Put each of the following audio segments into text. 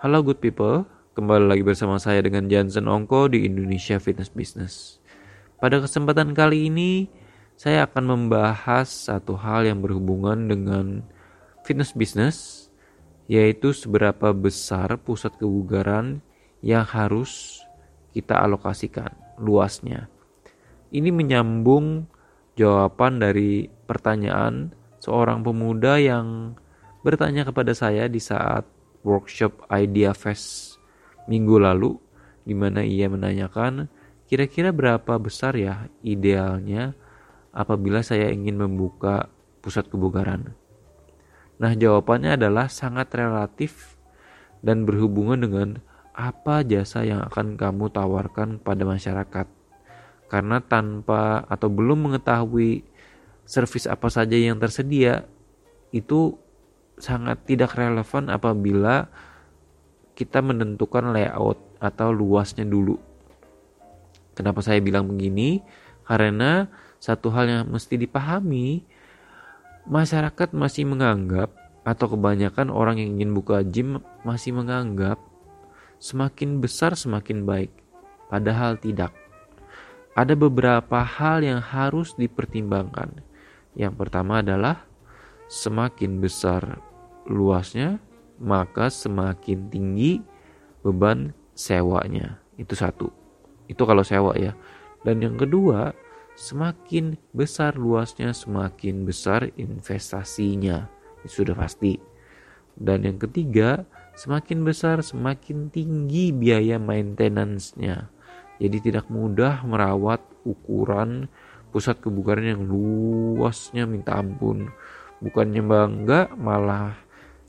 Halo good people, kembali lagi bersama saya dengan Jansen Ongko di Indonesia Fitness Business. Pada kesempatan kali ini, saya akan membahas satu hal yang berhubungan dengan fitness business, yaitu seberapa besar pusat kebugaran yang harus kita alokasikan luasnya. Ini menyambung jawaban dari pertanyaan seorang pemuda yang bertanya kepada saya di saat workshop Idea Fest minggu lalu di mana ia menanyakan kira-kira berapa besar ya idealnya apabila saya ingin membuka pusat kebugaran. Nah, jawabannya adalah sangat relatif dan berhubungan dengan apa jasa yang akan kamu tawarkan pada masyarakat. Karena tanpa atau belum mengetahui servis apa saja yang tersedia, itu sangat tidak relevan apabila kita menentukan layout atau luasnya dulu. Kenapa saya bilang begini? Karena satu hal yang mesti dipahami, masyarakat masih menganggap atau kebanyakan orang yang ingin buka gym masih menganggap semakin besar semakin baik. Padahal tidak. Ada beberapa hal yang harus dipertimbangkan. Yang pertama adalah semakin besar luasnya, maka semakin tinggi beban sewanya. Itu satu. Itu kalau sewa ya. Dan yang kedua, semakin besar luasnya, semakin besar investasinya. Itu sudah pasti. Dan yang ketiga, semakin besar, semakin tinggi biaya maintenance-nya. Jadi tidak mudah merawat ukuran pusat kebugaran yang luasnya minta ampun. Bukannya bangga, malah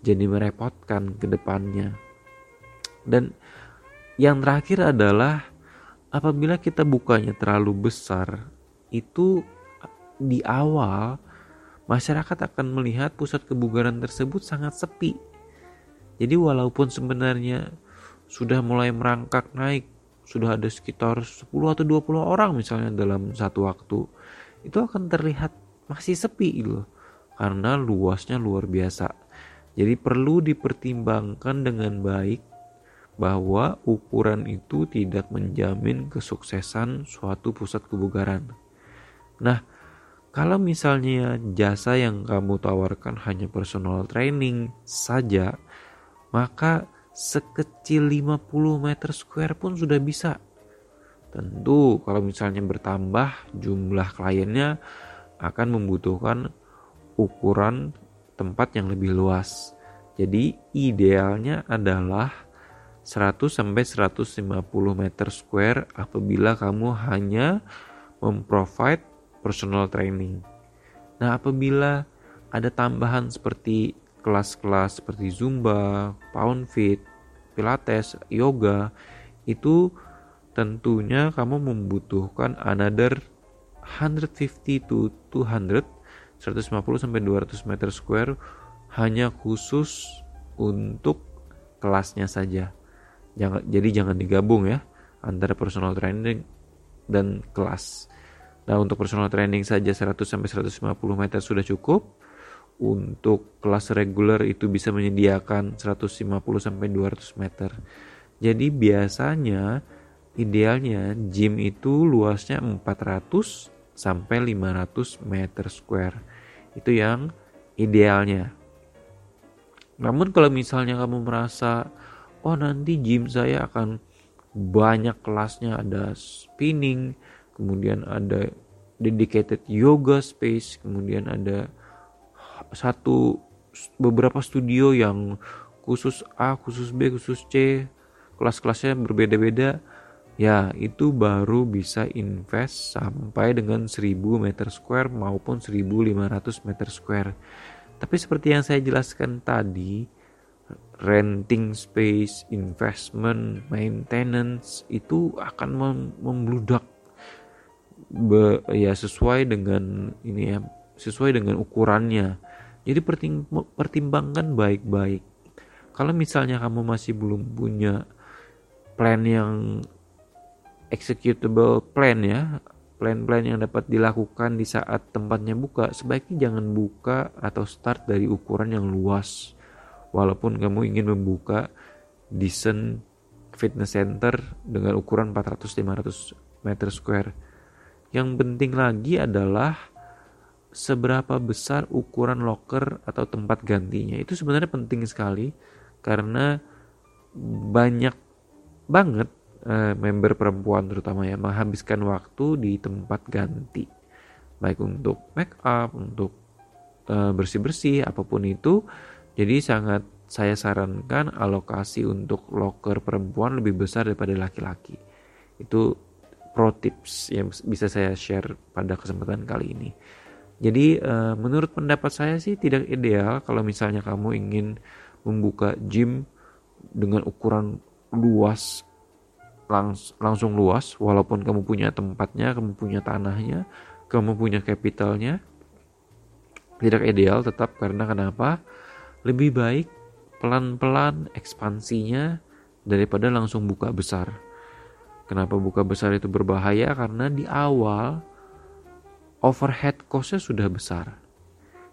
jadi merepotkan ke depannya. Dan yang terakhir adalah apabila kita bukanya terlalu besar, itu di awal masyarakat akan melihat pusat kebugaran tersebut sangat sepi. Jadi walaupun sebenarnya sudah mulai merangkak naik, sudah ada sekitar 10 atau 20 orang misalnya dalam satu waktu, itu akan terlihat masih sepi loh. Karena luasnya luar biasa. Jadi perlu dipertimbangkan dengan baik bahwa ukuran itu tidak menjamin kesuksesan suatu pusat kebugaran. Nah, kalau misalnya jasa yang kamu tawarkan hanya personal training saja, maka sekecil 50 meter square pun sudah bisa. Tentu kalau misalnya bertambah jumlah kliennya akan membutuhkan ukuran tempat yang lebih luas. Jadi idealnya adalah 100 sampai 150 meter square apabila kamu hanya memprovide personal training. Nah, apabila ada tambahan seperti kelas-kelas seperti Zumba, Pound Fit, Pilates, Yoga, itu tentunya kamu membutuhkan another 150 to 200 150 sampai 200 meter square hanya khusus untuk kelasnya saja. Jangan jadi jangan digabung ya antara personal training dan kelas. Nah, untuk personal training saja 100 sampai 150 meter sudah cukup. Untuk kelas reguler itu bisa menyediakan 150 sampai 200 meter. Jadi biasanya idealnya gym itu luasnya 400 sampai 500 meter square. Itu yang idealnya. Namun kalau misalnya kamu merasa oh nanti gym saya akan banyak kelasnya ada spinning, kemudian ada dedicated yoga space, kemudian ada satu beberapa studio yang khusus A, khusus B, khusus C, kelas-kelasnya berbeda-beda ya itu baru bisa invest sampai dengan 1000 meter square maupun 1500 meter square tapi seperti yang saya jelaskan tadi renting space, investment, maintenance itu akan mem membludak Be, ya sesuai dengan ini ya sesuai dengan ukurannya. Jadi pertim pertimbangkan baik-baik. Kalau misalnya kamu masih belum punya plan yang executable plan ya plan-plan yang dapat dilakukan di saat tempatnya buka sebaiknya jangan buka atau start dari ukuran yang luas walaupun kamu ingin membuka decent fitness center dengan ukuran 400-500 meter square. Yang penting lagi adalah seberapa besar ukuran locker atau tempat gantinya. Itu sebenarnya penting sekali karena banyak banget uh, member perempuan terutama ya menghabiskan waktu di tempat ganti. Baik untuk make up, untuk uh, bersih-bersih apa pun itu. Jadi sangat saya sarankan alokasi untuk locker perempuan lebih besar daripada laki-laki. Itu pro tips yang bisa saya share pada kesempatan kali ini. Jadi uh, menurut pendapat saya sih tidak ideal kalau misalnya kamu ingin membuka gym dengan ukuran luas langs langsung luas walaupun kamu punya tempatnya, kamu punya tanahnya, kamu punya capitalnya tidak ideal tetap karena kenapa? Lebih baik pelan-pelan ekspansinya daripada langsung buka besar. Kenapa buka besar itu berbahaya? Karena di awal overhead cost-nya sudah besar.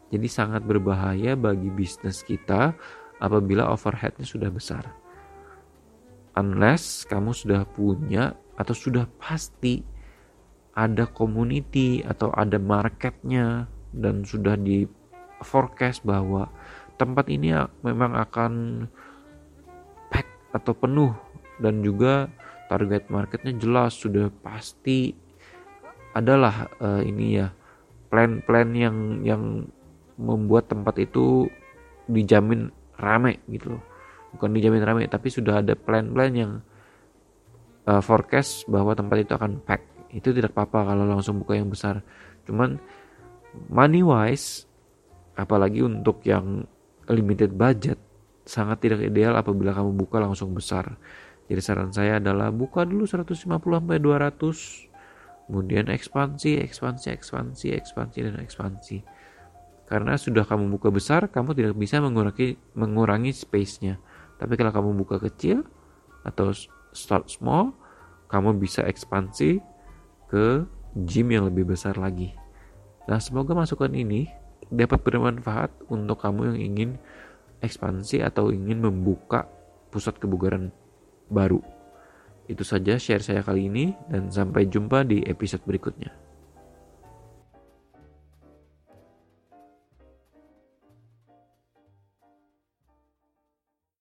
Jadi sangat berbahaya bagi bisnis kita apabila overheadnya sudah besar. Unless kamu sudah punya atau sudah pasti ada community atau ada marketnya dan sudah di forecast bahwa tempat ini memang akan pack atau penuh dan juga target marketnya jelas sudah pasti adalah uh, ini ya plan-plan yang yang membuat tempat itu dijamin rame gitu loh bukan dijamin rame tapi sudah ada plan-plan yang uh, forecast bahwa tempat itu akan pack itu tidak apa-apa kalau langsung buka yang besar cuman money wise apalagi untuk yang limited budget sangat tidak ideal apabila kamu buka langsung besar. Jadi saran saya adalah buka dulu 150 sampai 200 kemudian ekspansi, ekspansi, ekspansi, ekspansi dan ekspansi. Karena sudah kamu buka besar, kamu tidak bisa mengurangi mengurangi space-nya. Tapi kalau kamu buka kecil atau start small, kamu bisa ekspansi ke gym yang lebih besar lagi. Nah, semoga masukan ini dapat bermanfaat untuk kamu yang ingin ekspansi atau ingin membuka pusat kebugaran baru. Itu saja share saya kali ini dan sampai jumpa di episode berikutnya.